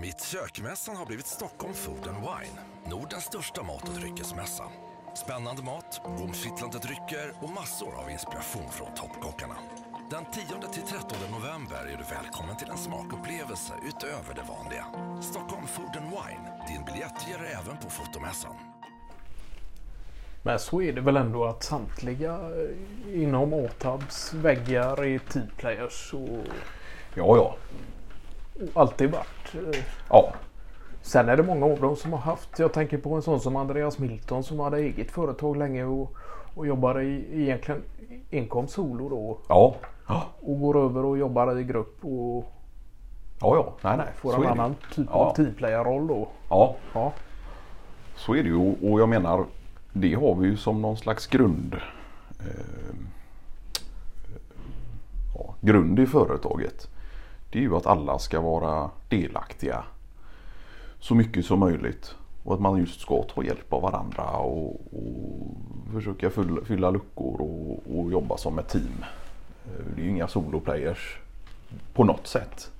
Mitt kökmässan har blivit Stockholm Food and Wine. Nordens största mat och dryckesmässa. Spännande mat, omkittlande drycker och massor av inspiration från toppkockarna. Den 10-13 november är du välkommen till en smakupplevelse utöver det vanliga. Stockholm Food and Wine. Din biljett ger även på fotomässan. Men så är det väl ändå att samtliga eh, inom Åtabs väggar är T-players och Ja, ja. Alltid varit. eh, Ja, Sen är det många av dem som har haft. Jag tänker på en sån som Andreas Milton som hade eget företag länge och, och jobbade i egentligen enkom solo då. ja. Ja, Och går över och jobbar i grupp och ja. Nej, nej. får så en är det annan typ Ja. av T-player-roll då. Ja, Ja. så är det ju. Och jag menar, det har vi ju som någon slags grund. Eh, ja, grund i företaget. Det är ju att alla ska vara delaktiga så mycket som möjligt. Och att man just ska ta hjälp av varandra och, och försöka fylla, fylla luckor och, och jobba som ett team. Eh, Det är ju inga soloplayers på något sätt.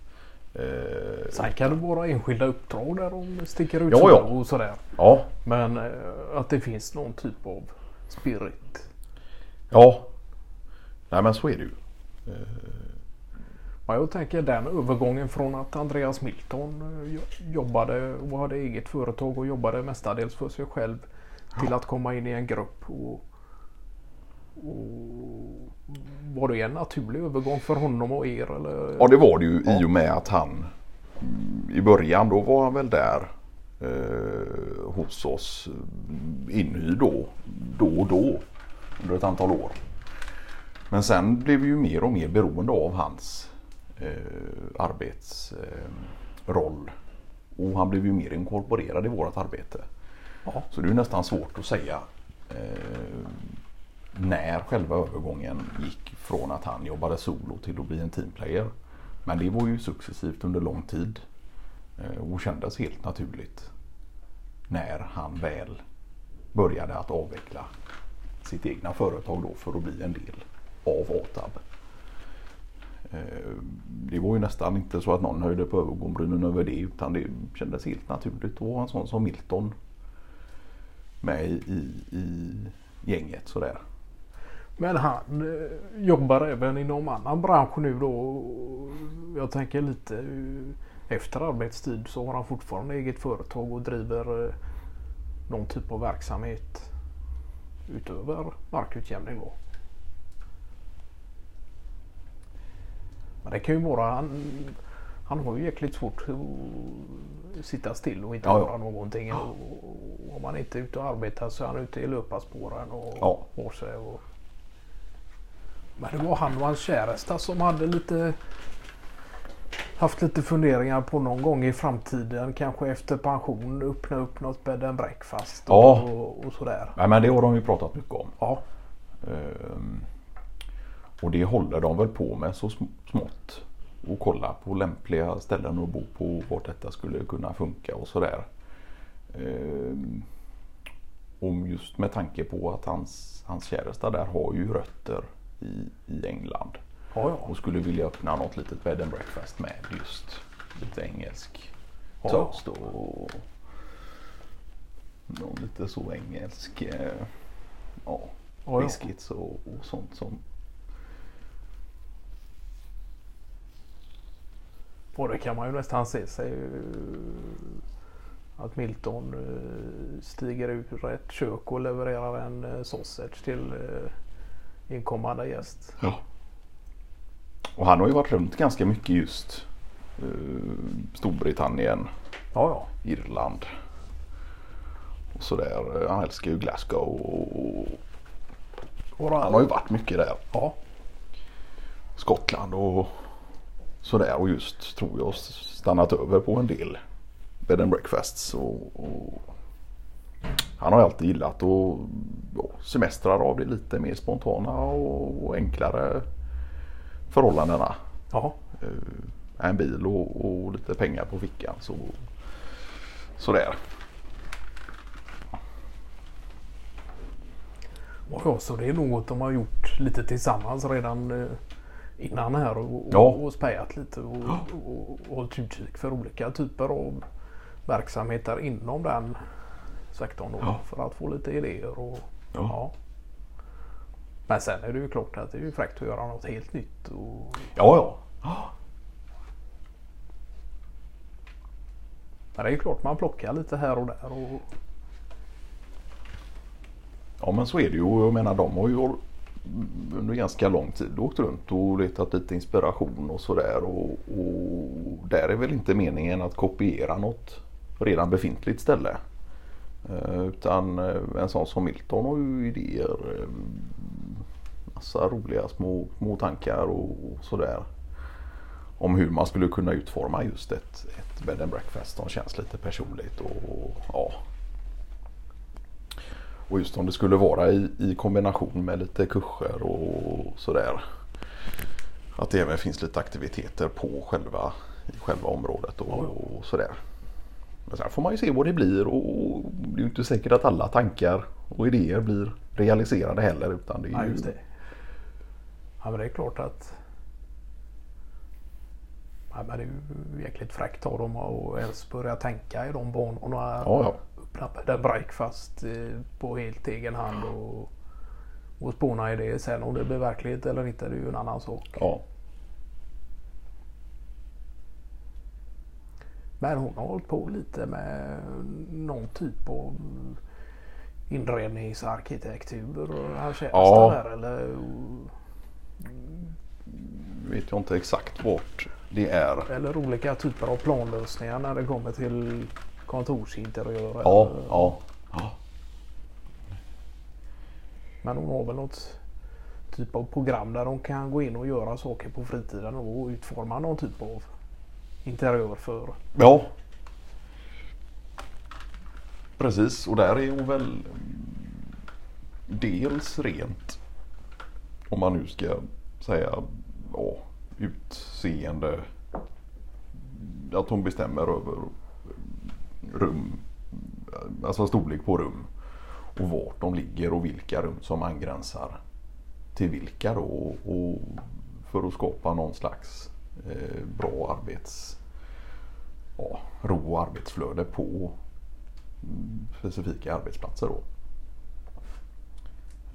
Eh, Sen kan det vara enskilda uppdrag där de sticker ut Ja, ja. och sådär. Ja, Men eh, att det finns någon typ av spirit. ja. Nej men så är det ju. Men jag tänker den övergången från att Andreas Milton eh, jo- jobbade och hade eget företag och jobbade mestadels för sig själv till att komma in i en grupp. Och, och var det en naturlig övergång för honom och er? Eller? Ja det var det ju i och med att han i början då var han väl där eh, hos oss eh, inhyrd då, då och då under ett antal år. Men sen blev vi ju mer och mer beroende av hans arbetsroll. Eh, och han blev ju mer inkorporerad i vårt arbete. Ja. Så det är nästan svårt att säga eh, när själva övergången gick från att han jobbade solo till att bli en teamplayer. Men det var ju successivt under lång tid eh, och kändes helt naturligt när han väl började att avveckla sitt egna företag då för att bli en del av ATAB. Eh, det var ju nästan inte så att någon höjde på ögonbrynen över det utan det kändes helt naturligt. att ha en sån som Milton med i, i, gänget sådär. Men han eh, jobbar även inom annan bransch nu då. Jag tänker lite eh, efter arbetstid så har han fortfarande eget företag och driver eh, någon typ av verksamhet utöver markutjämning då. Men det kan ju vara han, han har ju jäkligt svårt att sitta still och inte Ja, ja. göra någonting. Och, och om man inte är ute och arbetar så är han ute i löparspåren och Ja. har sig. Och... Men det var han och hans käresta som hade lite haft lite funderingar på någon gång i framtiden, kanske efter pension, öppna upp något bed and breakfast och, Ja. och, och sådär. Nej, men det har de ju pratat mycket om. Ja, Ehm, och det håller de väl på med så sm- smått. Och kolla på lämpliga ställen att bo på. Vart detta skulle kunna funka och sådär. Ehm, om just med tanke på att hans, hans käresta där har ju rötter i, i England. ja, ja. Och skulle vilja öppna något litet bed and breakfast med just lite engelsk Ja. toast och någon lite så engelsk eh, ja. biscuits och, och sånt som Och det kan man ju nästan se sig eh, att Milton eh, stiger ur ett kök och levererar en eh, sausage till inkommande gäst. Ja. Och han har ju varit runt ganska mycket just Storbritannien, Ja, ja. Irland och sådär. Han älskar ju Glasgow och, och han har ju varit mycket där. Ja, Skottland och sådär och just tror jag stannat över på en del bed and breakfasts. Och, och han har alltid gillat att ja, semestrar av det lite mer spontana och, och enklare förhållandena. ja. Eh, en bil och, och lite pengar på fickan. Så, sådär. Och ja, så det är något de har gjort lite tillsammans redan eh, innan här och, Ja. och, och spejat lite och, och, och hållit utkik för olika typer av verksamheter inom den sektorn då, Ja. för att få lite idéer. Och, Ja. ja. Men sen är det ju klart att det är ju fräckt att göra något helt nytt. Och, Ja, ja. men det är ju klart man plockar lite här och där. Och, Ja men så är det ju. Och Jag menar de har ju under ganska lång tid åkt runt och letat lite inspiration och sådär. Och, och där är väl inte meningen att kopiera något redan befintligt ställe. Eh, utan eh, en sån som Milton har ju idéer. Eh, massa roliga små, små tankar och, och sådär. Om hur man skulle kunna utforma just ett, ett bed and breakfast som känns lite personligt. Och, ja, och just om det skulle vara i, i kombination med lite kurser och sådär. Att det även finns lite aktiviteter på själva, i själva området och, och sådär. Men sen får man ju se vad det blir och det är ju inte säkert att alla tankar och idéer blir realiserade heller. Utan det är ja, ju, just det. Ja men det är klart att ja, men det är ju jäkligt fräckt av dem att ens börja tänka i de banorna. Ja, ja. Öppna där breakfast eh, på helt egen hand och, och spåna i det. Sen om det blir verklighet eller inte det är ju en annan sak. Ja, Men hon har hållit på lite med någon typ av inredningsarkitektur. Här känns Ja. det där eller? vet jag inte exakt vart det är. Eller olika typer av planlösningar när det kommer till kontorsinteriörer. Ja, ja, ja. Men hon har väl något typ av program där de kan gå in och göra saker på fritiden och utforma någon typ av interiör för. Ja. Precis och där är hon väl dels rent om man nu ska säga ja, utseende. Att hon bestämmer över rum, alltså storlek på rum och vart de ligger och vilka rum som angränsar till vilka då och för att skapa någon slags eh, bra arbets ja, ro och arbetsflöde på specifika arbetsplatser. Då.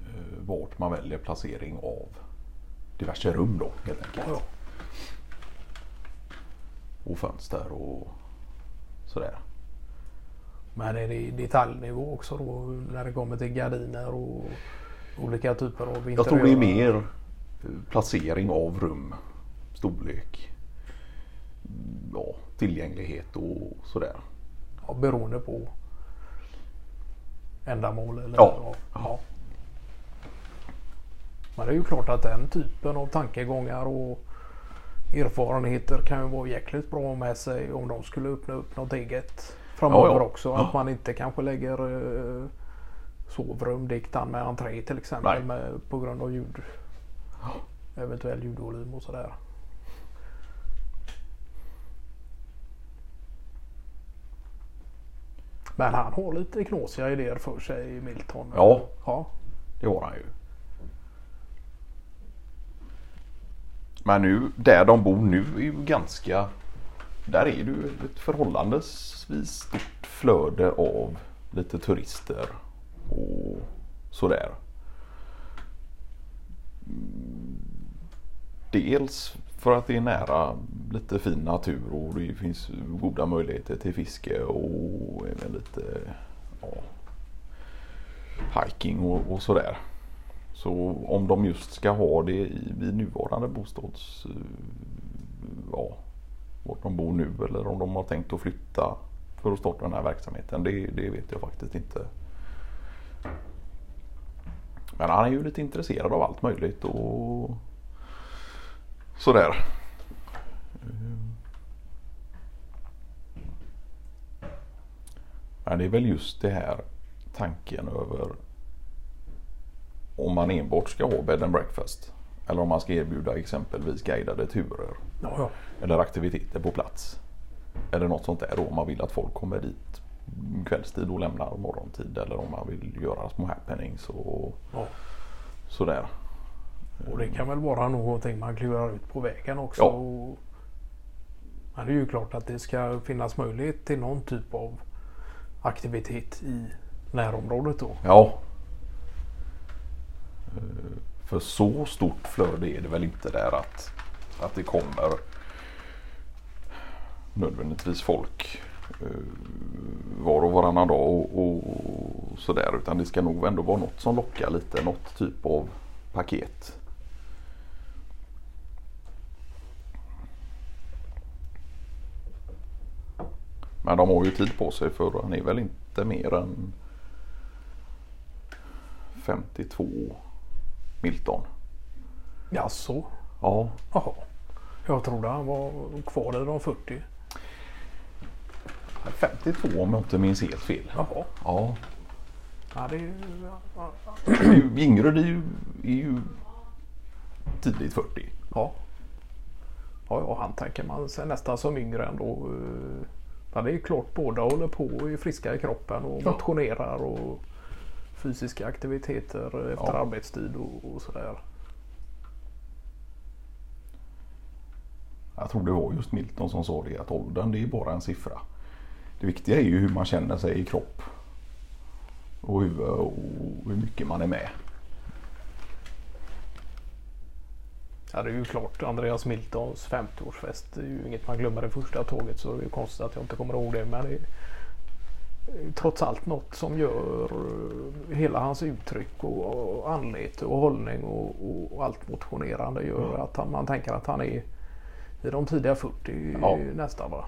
Eh, Vart man väljer placering av diverse rum då helt enkelt. Ja. Och fönster och sådär. Men är det i detaljnivå också då när det kommer till gardiner och olika typer av interiörer? Jag tror det är mer eh, placering av rum, storlek, ja, tillgänglighet och sådär. Ja, beroende på ändamål eller Ja. ja. Men det är ju klart att den typen av tankegångar och erfarenheter kan ju vara jäkligt bra med sig om de skulle öppna upp något eget framöver Ja, ja. också. Att man inte kanske lägger eh, sovrum diktan med entré till exempel med, på grund av ljud. Eventuell ljudvolym och sådär. Men han har lite knasiga idéer för sig Milton. Ja. ja. Det har han ju. Men nu, där de bor nu är ju ganska... Där är det ju ett förhållandevis stort flöde av lite turister och sådär. Dels för att det är nära lite fin natur och det finns goda möjligheter till fiske och även lite ja, hiking och, och sådär. Så om de just ska ha det i, i nuvarande bostads... Eh, ja, vart de bor nu eller om de har tänkt att flytta för att starta den här verksamheten. Det, det vet jag faktiskt inte. Men han är ju lite intresserad av allt möjligt och sådär. Eh. Men det är väl just det här tanken över om man enbart ska ha bed and breakfast. Eller om man ska erbjuda exempelvis guidade turer. Ja, ja. Eller aktiviteter på plats. Eller något sånt där då om man vill att folk kommer dit kvällstid och lämnar morgontid. Eller om man vill göra små happenings och ja. sådär. Och det kan väl vara någonting man klurar ut på vägen också. Ja. Och- Men det är ju klart att det ska finnas möjlighet till någon typ av aktivitet i närområdet då. Ja. För så stort flöde är det väl inte där att, att det kommer nödvändigtvis folk eh, var och varannan dag och, och sådär. Utan det ska nog ändå vara något som lockar lite. Något typ av paket. Men de har ju tid på sig för han är väl inte mer än 52 Milton. Jaså? Ja, Jaha. Jag trodde han var kvar i de 40. 52 om jag inte minns helt fel. Jaha. Ja, Ja, det är, ju- Ingrid är ju, är ju tidigt 40. ja. Ja, ja, han tänker man sig nästan som yngre ändå. eh, Ja, det är klart båda håller på och är friska i kroppen och motionerar och fysiska aktiviteter efter Ja. arbetstid och, och sådär. Jag tror det var just Milton som sa det att åldern det är bara en siffra. Det viktiga är ju hur man känner sig i kropp. Och hur, och hur mycket man är med. Ja, det är ju klart. Andreas Miltons 50-årsfest det är ju inget man glömmer det första tåget så det är ju konstigt att jag inte kommer ihåg det. Men det trots allt något som gör eh, hela hans uttryck och, och anlete och hållning och, och, allt motionerande gör att han, man tänker att han är i de tidiga 40 Ja. nästan va.